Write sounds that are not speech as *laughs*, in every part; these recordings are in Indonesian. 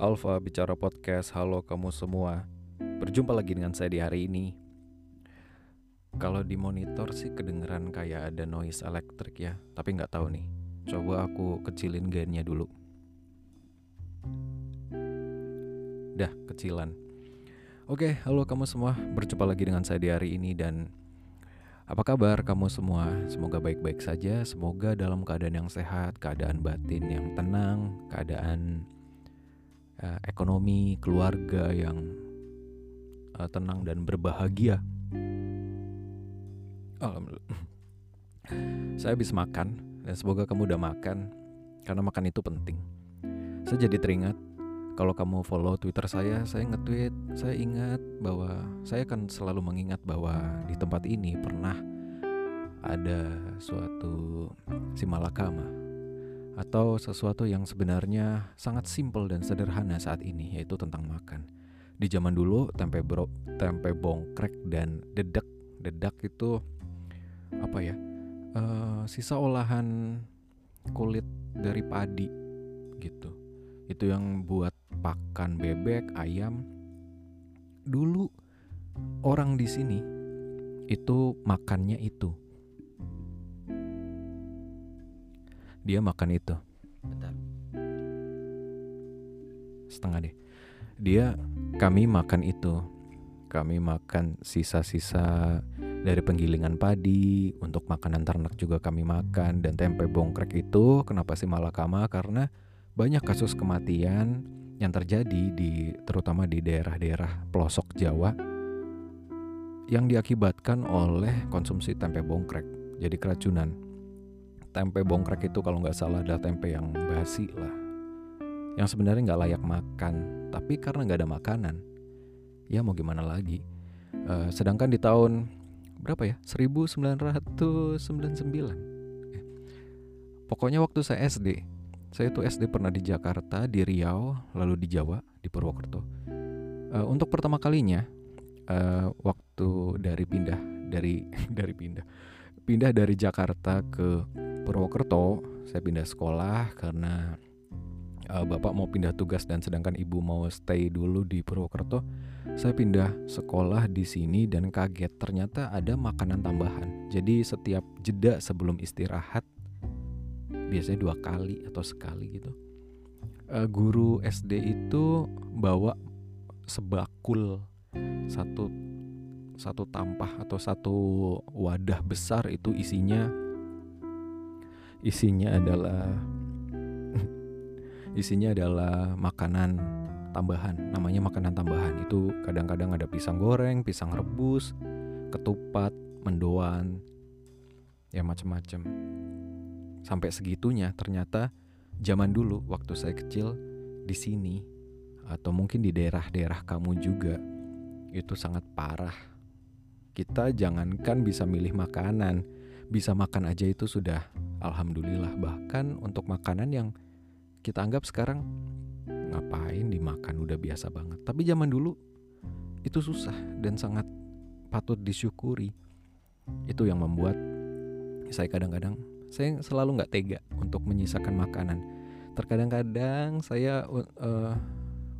Alfa Bicara Podcast, halo kamu semua. Berjumpa lagi dengan saya di hari ini. Kalau di monitor sih kedengeran kayak ada noise elektrik ya Tapi nggak tahu nih. Coba aku kecilin gainnya dulu. Dah, kecilan. Oke, halo kamu semua. Berjumpa lagi dengan saya di hari ini dan apa kabar kamu semua? Semoga baik-baik saja. Semoga dalam keadaan yang sehat, keadaan batin yang tenang, keadaan uh, ekonomi keluarga yang uh, tenang dan berbahagia. Alhamdulillah. Saya habis makan dan semoga kamu udah makan karena makan itu penting. Saya jadi teringat kalau kamu follow Twitter saya, saya nge-tweet, saya ingat bahwa saya akan selalu mengingat bahwa di tempat ini pernah ada suatu simalakama atau sesuatu yang sebenarnya sangat simpel dan sederhana saat ini yaitu tentang makan. Di zaman dulu tempe bro, tempe bongkrek dan dedek, dedek itu apa ya? Uh, sisa olahan kulit dari padi gitu. Itu yang buat pakan bebek, ayam. Dulu orang di sini itu makannya itu. Dia makan itu. Bentar. Setengah deh. Dia kami makan itu. Kami makan sisa-sisa dari penggilingan padi, untuk makanan ternak juga kami makan dan tempe bongkrek itu kenapa sih malakama karena banyak kasus kematian yang terjadi di terutama di daerah-daerah pelosok Jawa yang diakibatkan oleh konsumsi tempe bongkrek. Jadi keracunan. Tempe bongkrek itu kalau nggak salah adalah tempe yang basi lah. Yang sebenarnya nggak layak makan, tapi karena nggak ada makanan, ya mau gimana lagi. Uh, sedangkan di tahun berapa ya? 1999. Eh, pokoknya waktu saya SD, saya itu SD pernah di Jakarta, di Riau, lalu di Jawa, di Purwokerto. Uh, untuk pertama kalinya, uh, waktu dari pindah dari *laughs* dari pindah pindah dari Jakarta ke Purwokerto, saya pindah sekolah karena uh, bapak mau pindah tugas dan sedangkan ibu mau stay dulu di Purwokerto. Saya pindah sekolah di sini dan kaget ternyata ada makanan tambahan. Jadi setiap jeda sebelum istirahat biasanya dua kali atau sekali gitu uh, guru SD itu bawa sebakul satu satu tampah atau satu wadah besar itu isinya isinya adalah isinya adalah makanan tambahan. Namanya makanan tambahan. Itu kadang-kadang ada pisang goreng pisang rebus ketupat mendoan ya macam-macam sampai segitunya ternyata zaman dulu waktu saya kecil di sini atau mungkin di daerah-daerah kamu juga itu sangat parah. Kita jangankan bisa milih makanan, bisa makan aja itu sudah alhamdulillah. Bahkan untuk makanan yang kita anggap sekarang ngapain dimakan udah biasa banget. Tapi zaman dulu itu susah dan sangat patut disyukuri. Itu yang membuat saya kadang-kadang saya selalu nggak tega untuk menyisakan makanan. Terkadang-kadang saya uh,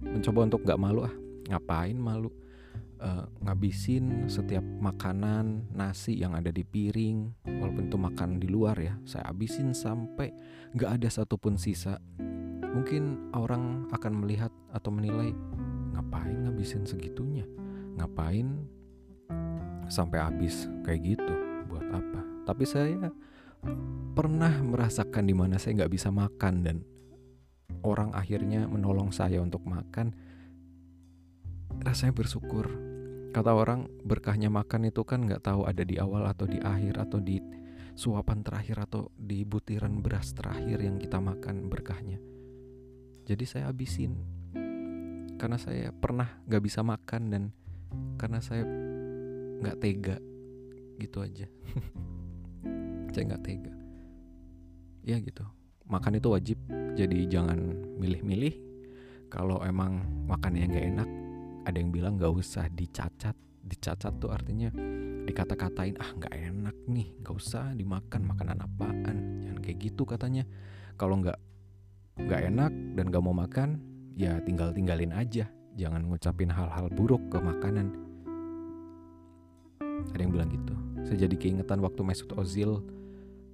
mencoba untuk nggak malu ah, ngapain malu uh, ngabisin setiap makanan nasi yang ada di piring, walaupun itu makan di luar ya, saya habisin sampai nggak ada satupun sisa. Mungkin orang akan melihat atau menilai ngapain ngabisin segitunya, ngapain sampai habis kayak gitu, buat apa? Tapi saya pernah merasakan di mana saya nggak bisa makan dan orang akhirnya menolong saya untuk makan rasanya bersyukur kata orang berkahnya makan itu kan nggak tahu ada di awal atau di akhir atau di suapan terakhir atau di butiran beras terakhir yang kita makan berkahnya. Jadi saya habisin. Karena saya pernah nggak bisa makan dan karena saya nggak tega. Gitu aja. *laughs* Saya nggak tega. Ya gitu. Makan itu wajib. Jadi jangan milih-milih. Kalau emang makannya nggak enak ada yang bilang nggak usah dicacat. Dicacat tuh artinya dikata-katain ah nggak enak nih nggak usah dimakan makanan apaan. Jangan kayak gitu katanya. Kalau nggak nggak enak dan nggak mau makan ya tinggal tinggalin aja. Jangan ngucapin hal-hal buruk ke makanan. Ada yang bilang gitu. Saya jadi keingetan waktu Mesut Ozil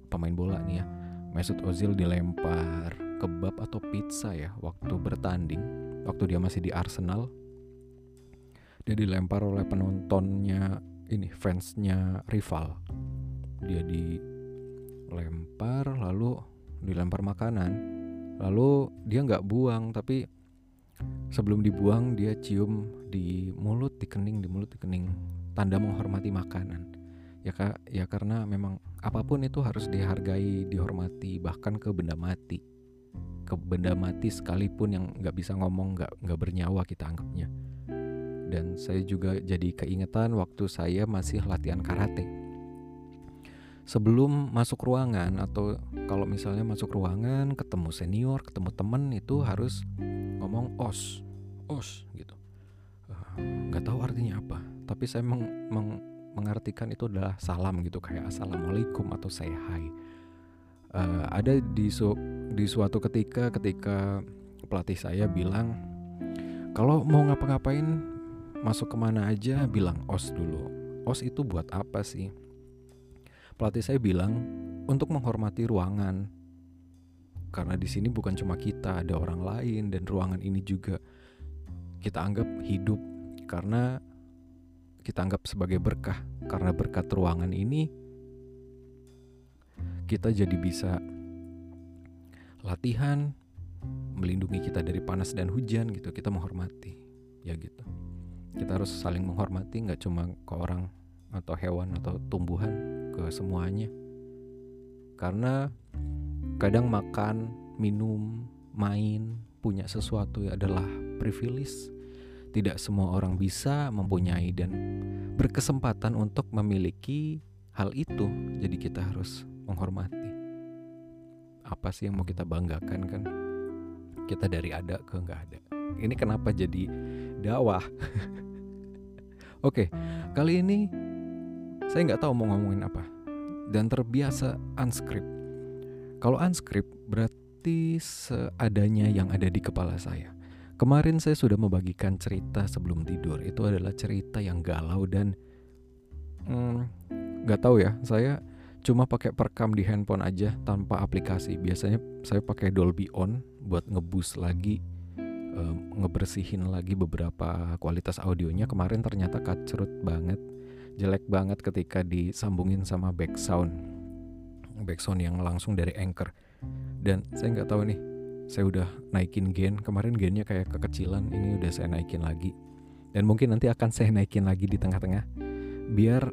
pemain bola nih ya. Mesut Ozil dilempar kebab atau pizza ya waktu bertanding. Waktu dia masih di Arsenal dia dilempar oleh penontonnya ini fansnya rival. Dia dilempar lalu dilempar makanan. Lalu dia nggak buang tapi sebelum dibuang dia cium di mulut di kening di mulut di kening. Tanda menghormati makanan. Ya kak ya karena memang apa pun itu harus dihargai dihormati bahkan ke benda mati. Ke benda mati sekalipun yang nggak bisa ngomong nggak nggak bernyawa kita anggapnya dan saya juga jadi keingetan waktu saya masih latihan karate. Sebelum masuk ruangan atau kalau misalnya masuk ruangan ketemu senior, ketemu temen itu harus ngomong os, os gitu. Eh, nggak tahu artinya apa, tapi saya meng, meng, mengartikan itu adalah salam gitu kayak assalamualaikum atau say hi. Uh, ada di su, di suatu ketika ketika pelatih saya bilang kalau mau ngapa-ngapain masuk ke mana aja bilang os dulu. Os itu buat apa sih? Pelatih saya bilang untuk menghormati ruangan. Karena di sini bukan cuma kita, ada orang lain dan ruangan ini juga kita anggap hidup karena kita anggap sebagai berkah. Karena berkat ruangan ini kita jadi bisa latihan melindungi kita dari panas dan hujan gitu. Kita menghormati ya gitu kita harus saling menghormati nggak cuma ke orang atau hewan atau tumbuhan ke semuanya. Karena kadang makan minum main punya sesuatu adalah privilege. Tidak semua orang bisa mempunyai dan berkesempatan untuk memiliki hal itu. Jadi kita harus menghormati. Apa sih yang mau kita banggakan kan? Kita dari ada ke nggak ada. Ini kenapa jadi dakwah *laughs* Oke, kali ini saya nggak tahu mau ngomongin apa dan terbiasa unscript. Kalau unscript berarti seadanya yang ada di kepala saya. Kemarin saya sudah membagikan cerita sebelum tidur. Itu adalah cerita yang galau dan hmm, nggak hmm, tahu ya. Saya cuma pakai perekam di handphone aja tanpa aplikasi. Biasanya saya pakai Dolby On buat ngebus lagi ngebersihin lagi beberapa kualitas audionya. Kemarin ternyata kacrut banget jelek banget ketika disambungin sama back sound. Back sound yang langsung dari anchor. Dan saya nggak tahu nih saya udah naikin gain. Kemarin gainnya kayak kekecilan ini udah saya naikin lagi. Dan mungkin nanti akan saya naikin lagi di tengah-tengah biar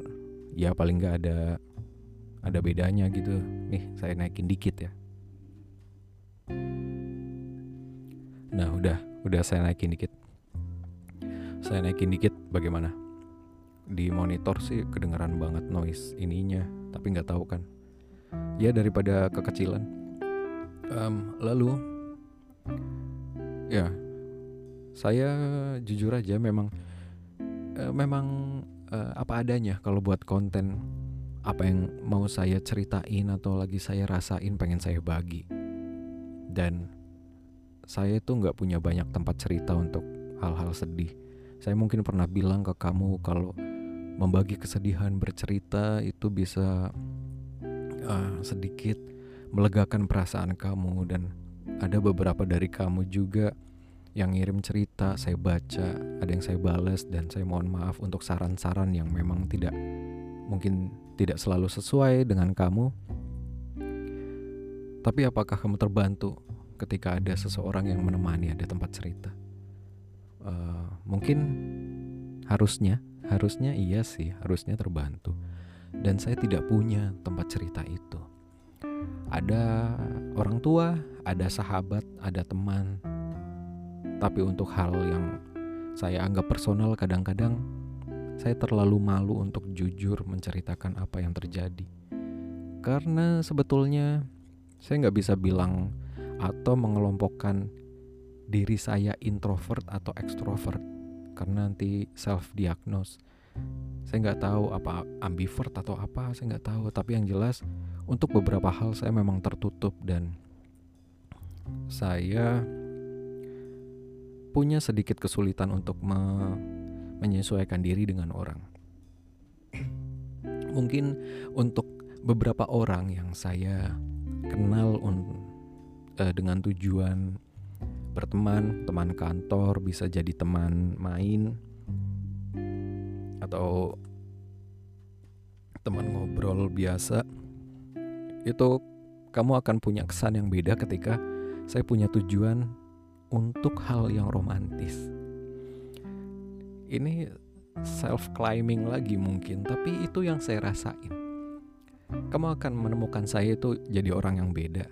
ya paling nggak ada ada bedanya gitu. Nih saya naikin dikit ya nah udah udah saya naikin dikit. Saya naikin dikit bagaimana? Di monitor sih kedengeran banget noise ininya tapi nggak tahu kan. Ya daripada kekecilan. Um, lalu ya saya jujur aja memang uh, memang uh, apa adanya kalau buat konten apa yang mau saya ceritain atau lagi saya rasain pengen saya bagi. Dan saya itu nggak punya banyak tempat cerita untuk hal-hal sedih. Saya mungkin pernah bilang ke kamu kalau membagi kesedihan bercerita itu bisa uh, sedikit melegakan perasaan kamu dan ada beberapa dari kamu juga yang ngirim cerita saya baca ada yang saya balas dan saya mohon maaf untuk saran-saran yang memang tidak mungkin tidak selalu sesuai dengan kamu tapi apakah kamu terbantu ketika ada seseorang yang menemani ada tempat cerita. Uh, mungkin harusnya harusnya iya sih harusnya terbantu. Dan saya tidak punya tempat cerita itu. Ada orang tua ada sahabat ada teman. Tapi untuk hal yang saya anggap personal kadang-kadang saya terlalu malu untuk jujur menceritakan apa yang terjadi. Karena sebetulnya saya nggak bisa bilang atau mengelompokkan diri saya introvert atau extrovert karena nanti self diagnose saya nggak tahu apa ambivert atau apa saya nggak tahu tapi yang jelas untuk beberapa hal saya memang tertutup dan saya punya sedikit kesulitan untuk me menyesuaikan diri dengan orang. Mungkin untuk beberapa orang yang saya kenal uh, dengan tujuan berteman, teman kantor, bisa jadi teman main atau teman ngobrol biasa. Itu kamu akan punya kesan yang beda ketika saya punya tujuan untuk hal yang romantis. Ini self climbing lagi mungkin, tapi itu yang saya rasain. Kamu akan menemukan saya itu jadi orang yang beda.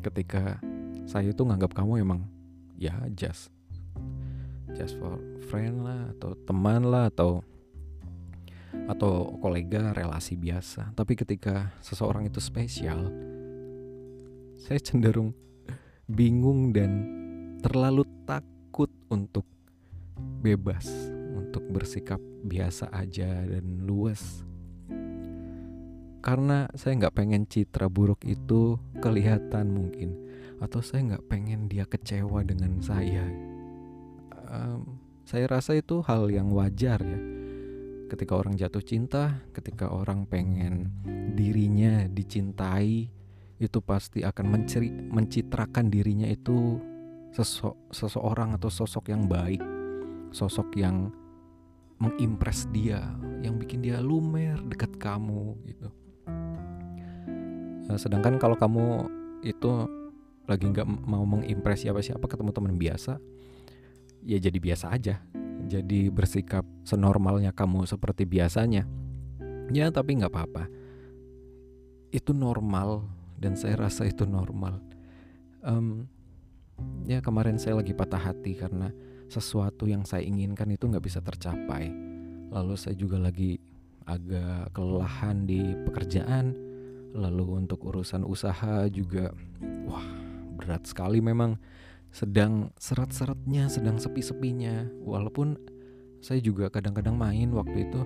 Ketika saya itu nganggap kamu emang ya just just for friend lah atau teman lah atau atau kolega relasi biasa. Tapi ketika seseorang itu spesial, saya cenderung bingung dan terlalu takut untuk bebas, untuk bersikap biasa aja dan luas. Karena saya nggak pengen citra buruk itu kelihatan mungkin, atau saya nggak pengen dia kecewa dengan saya. Um, saya rasa itu hal yang wajar ya. Ketika orang jatuh cinta, ketika orang pengen dirinya dicintai, itu pasti akan menceri, mencitrakan dirinya itu sesok, seseorang atau sosok yang baik, sosok yang mengimpress dia, yang bikin dia lumer dekat kamu gitu. Eh, sedangkan kalau kamu itu lagi nggak mau mengimpress siapa-siapa ketemu teman biasa, ya jadi biasa aja. Jadi bersikap senormalnya kamu seperti biasanya. Ya tapi nggak apa-apa. Itu normal dan saya rasa itu normal. Um, ya kemarin saya lagi patah hati karena sesuatu yang saya inginkan itu nggak bisa tercapai. Lalu saya juga lagi agak kelelahan di pekerjaan. Lalu untuk urusan usaha juga, wah berat sekali memang. Sedang serat-seratnya, sedang sepi-sepinya. Walaupun saya juga kadang-kadang main waktu itu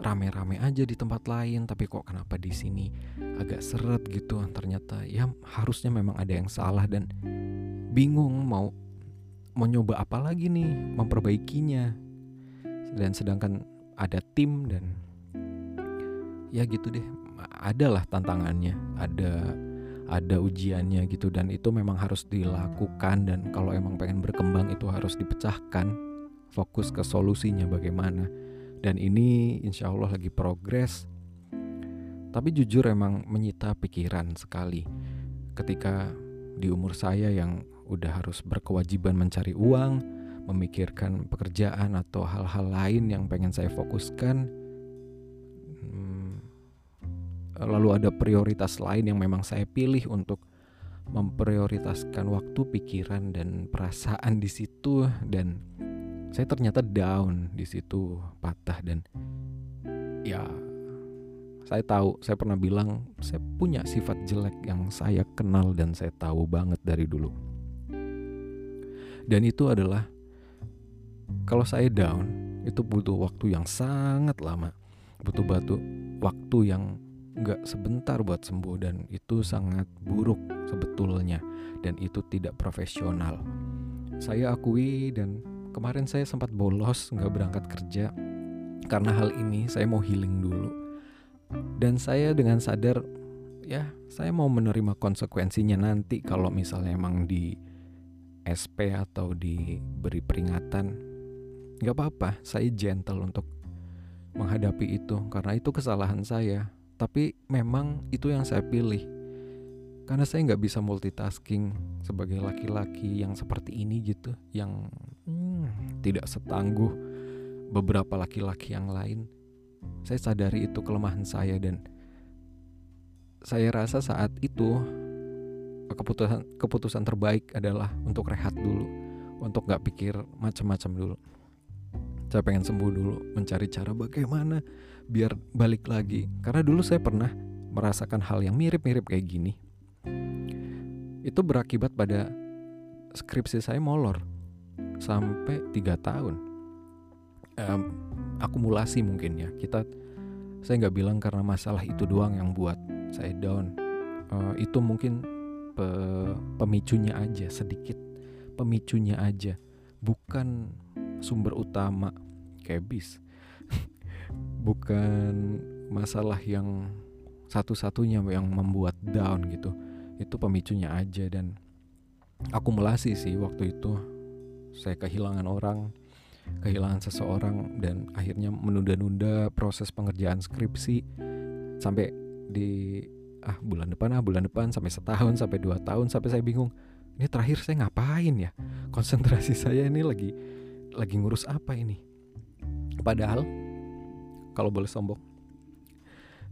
rame-rame aja di tempat lain tapi kok kenapa di sini agak seret gitu ternyata ya harusnya memang ada yang salah dan bingung mau mau nyoba apa lagi nih memperbaikinya dan sedangkan ada tim dan ya gitu deh adalah tantangannya ada ada ujiannya gitu dan itu memang harus dilakukan dan kalau emang pengen berkembang itu harus dipecahkan fokus ke solusinya bagaimana dan ini insya Allah lagi progres tapi jujur emang menyita pikiran sekali ketika di umur saya yang udah harus berkewajiban mencari uang, memikirkan pekerjaan atau hal-hal lain yang pengen saya fokuskan. Lalu ada prioritas lain yang memang saya pilih untuk memprioritaskan waktu, pikiran dan perasaan di situ. Dan saya ternyata down di situ patah. Dan ya saya tahu saya pernah bilang saya punya sifat jelek yang saya kenal dan saya tahu banget dari dulu. Dan itu adalah kalau saya down itu butuh waktu yang sangat lama. Butuh batu waktu yang nggak sebentar buat sembuh dan itu sangat buruk sebetulnya dan itu tidak profesional. Saya akui dan Kemarin saya sempat bolos nggak berangkat kerja. Karena hal ini saya mau healing dulu. Dan saya dengan sadar ya saya mau menerima konsekuensinya nanti kalau misalnya emang di SP atau diberi peringatan. Nggak apa-apa saya gentle untuk menghadapi itu karena itu kesalahan saya tapi memang itu yang saya pilih. Karena saya nggak bisa multitasking sebagai laki-laki yang seperti ini gitu yang hmm, tidak setangguh beberapa laki-laki yang lain. Saya sadari itu kelemahan saya dan saya rasa saat itu keputusan keputusan terbaik adalah untuk rehat dulu untuk nggak pikir macam-macam dulu. Saya pengen sembuh dulu mencari cara bagaimana biar balik lagi. Karena dulu saya pernah merasakan hal yang mirip-mirip kayak gini. Itu berakibat pada skripsi saya molor sampai tiga tahun. Um, akumulasi mungkin ya. Kita saya nggak bilang karena masalah itu doang yang buat saya down. Uh, itu mungkin pe, pemicunya aja sedikit pemicunya aja. Bukan sumber utama kayak bis bukan masalah yang satu-satunya yang membuat down gitu. Itu pemicunya aja dan akumulasi sih waktu itu. Saya kehilangan orang kehilangan seseorang dan akhirnya menunda-nunda proses pengerjaan skripsi sampai di ah bulan depan ah bulan depan sampai setahun sampai dua tahun sampai saya bingung ini terakhir saya ngapain ya? Konsentrasi *laughs* saya ini lagi lagi ngurus apa ini? Padahal kalau boleh sombong.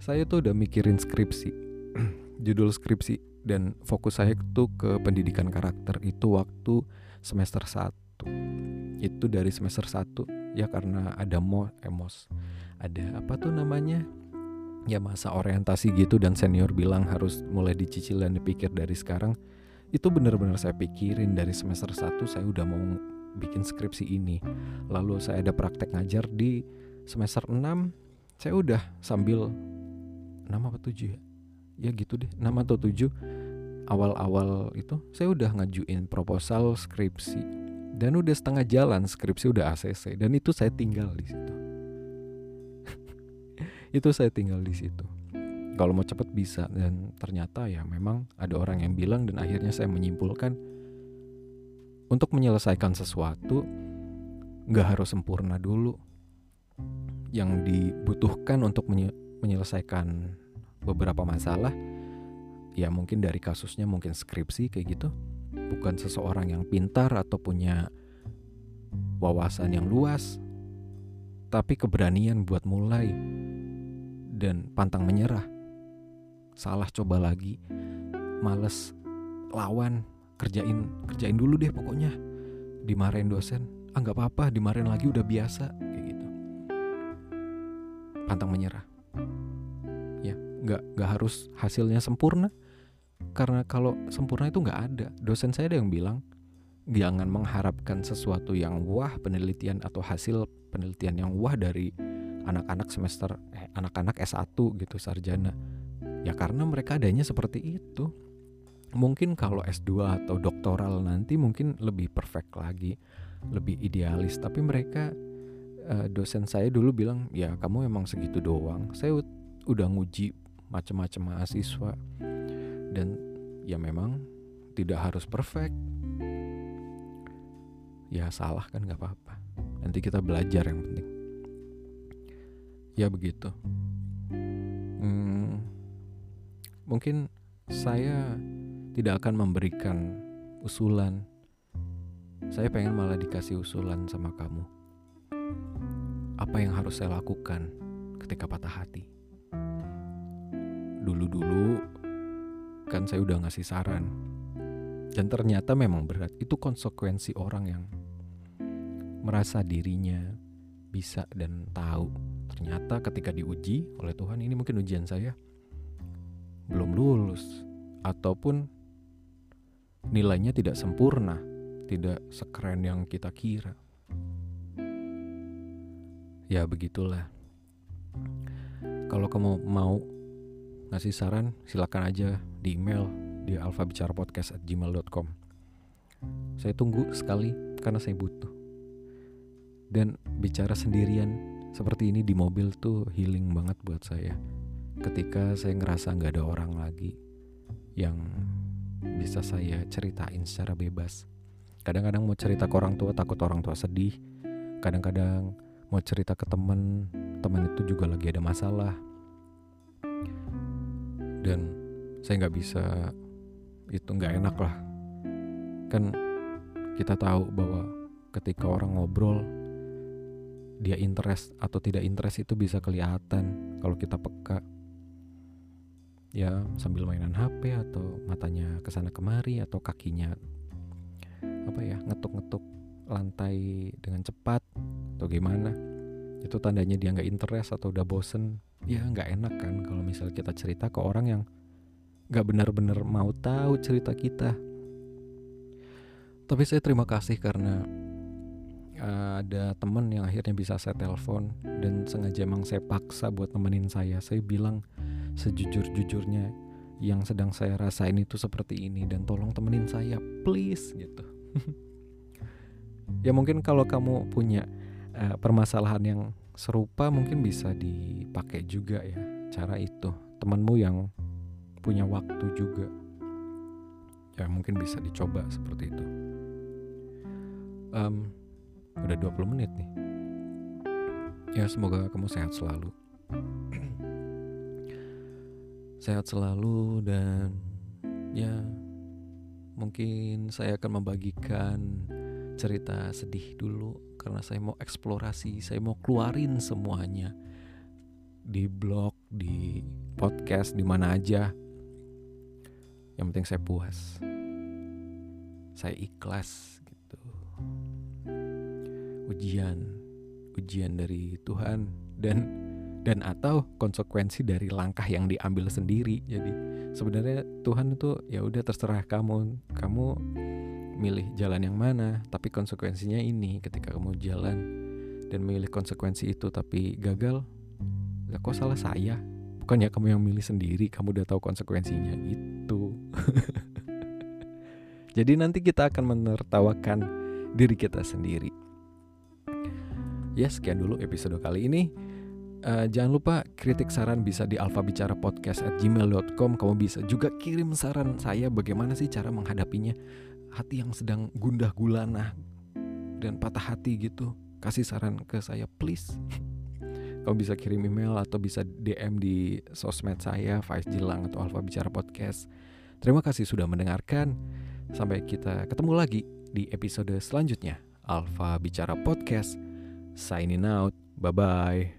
Saya tuh udah mikirin skripsi *clears throat* judul skripsi dan fokus saya tuh ke pendidikan karakter. Itu waktu semester 1 itu dari semester 1 ya karena ada mo emos ada apa tuh namanya? Ya masa orientasi gitu dan senior bilang harus mulai dicicil dan dipikir dari sekarang. Itu benar-benar saya pikirin. Dari semester 1 saya udah mau bikin skripsi ini. Lalu saya ada praktek ngajar di semester 6 saya udah sambil 6 apa 7 ya? Ya gitu deh 6 atau 7 awal-awal itu saya udah ngajuin proposal skripsi. Dan udah setengah jalan skripsi udah ACC dan itu saya tinggal di situ. *laughs* Itu saya tinggal di situ. Kalau mau cepet bisa dan ternyata ya memang ada orang yang bilang dan akhirnya saya menyimpulkan untuk menyelesaikan sesuatu nggak harus sempurna dulu yang dibutuhkan untuk menye menyelesaikan beberapa masalah ya mungkin dari kasusnya mungkin skripsi kayak gitu. Bukan seseorang yang pintar atau punya wawasan yang luas tapi keberanian buat mulai dan pantang menyerah. Salah coba lagi males lawan kerjain kerjain dulu deh pokoknya. Dimarahin dosen ah nggak apa-apa dimarahin lagi udah biasa pantang menyerah ya nggak nggak harus hasilnya sempurna karena kalau sempurna itu nggak ada dosen saya ada yang bilang jangan mengharapkan sesuatu yang wah penelitian atau hasil penelitian yang wah dari anak-anak semester eh, anak-anak S1 gitu sarjana Ya karena mereka adanya seperti itu. Mungkin kalau S2 atau doktoral nanti mungkin lebih perfect lagi, lebih idealis. Tapi mereka uh, dosen saya dulu bilang, "Ya, kamu emang segitu doang." Saya udah nguji macam-macam mahasiswa. Dan ya memang tidak harus perfect. Ya salah kan nggak apa-apa. Nanti kita belajar yang penting. Ya begitu. Hmm, mungkin saya tidak akan memberikan usulan. Saya pengen malah dikasih usulan sama kamu. Apa yang harus saya lakukan ketika patah hati? Dulu-dulu kan saya udah ngasih saran. Dan ternyata memang berat. Itu konsekuensi orang yang merasa dirinya bisa dan tahu. Ternyata ketika diuji oleh Tuhan, ini mungkin ujian saya belum lulus ataupun nilainya tidak sempurna, tidak sekeren yang kita kira. Ya begitulah. Kalau kamu mau ngasih saran, silakan aja di email di alfabicarapodcast@gmail.com. Saya tunggu sekali karena saya butuh. Dan bicara sendirian seperti ini di mobil tuh healing banget buat saya ketika saya ngerasa nggak ada orang lagi yang bisa saya ceritain secara bebas. Kadang-kadang mau cerita ke orang tua takut orang tua sedih. Kadang-kadang mau cerita ke temen, teman itu juga lagi ada masalah. Dan saya nggak bisa itu nggak enak lah. Kan kita tahu bahwa ketika orang ngobrol dia interest atau tidak interest itu bisa kelihatan kalau kita peka ya sambil mainan HP atau matanya ke sana kemari atau kakinya apa ya ngetuk-ngetuk lantai dengan cepat atau gimana. Itu tandanya dia nggak interest atau udah bosen. Ya nggak enak kan kalau misal kita cerita ke orang yang nggak benar-benar mau tahu cerita kita. Tapi saya terima kasih karena uh, ada temen yang akhirnya bisa saya telepon dan sengaja emang saya paksa buat nemenin saya. Saya bilang sejujur-jujurnya yang sedang saya rasain itu seperti ini dan tolong temenin saya please gitu *laughs* ya mungkin kalau kamu punya uh, permasalahan yang serupa mungkin bisa dipakai juga ya cara itu. Temanmu yang punya waktu juga. Ya mungkin bisa dicoba seperti itu. Um, udah 20 menit nih. Ya semoga kamu sehat selalu. *clears throat* Sehat selalu dan ya mungkin saya akan membagikan cerita sedih dulu karena saya mau eksplorasi, saya mau keluarin semuanya di blog, di podcast, di mana aja. Yang penting saya puas. Saya ikhlas gitu. Ujian, ujian dari Tuhan dan dan atau konsekuensi dari langkah yang diambil sendiri. Jadi sebenarnya Tuhan itu ya udah terserah kamu. Kamu milih jalan yang mana, tapi konsekuensinya ini ketika kamu jalan dan milih konsekuensi itu tapi gagal, gak kok salah saya. Bukannya kamu yang milih sendiri, kamu udah tahu konsekuensinya gitu. *laughs* Jadi nanti kita akan menertawakan diri kita sendiri. Ya sekian dulu episode kali ini. Uh, jangan lupa kritik saran bisa di alfabicarapodcast@gmail.com. Kamu bisa juga kirim saran saya bagaimana sih cara menghadapinya hati yang sedang gundah gulana dan patah hati gitu kasih saran ke saya please *laughs* kamu bisa kirim email atau bisa DM di sosmed saya Faiz Jilang atau Alfa Bicara Podcast. Terima kasih sudah mendengarkan. Sampai kita ketemu lagi di episode selanjutnya Alfa Bicara Podcast. Signing out. Bye bye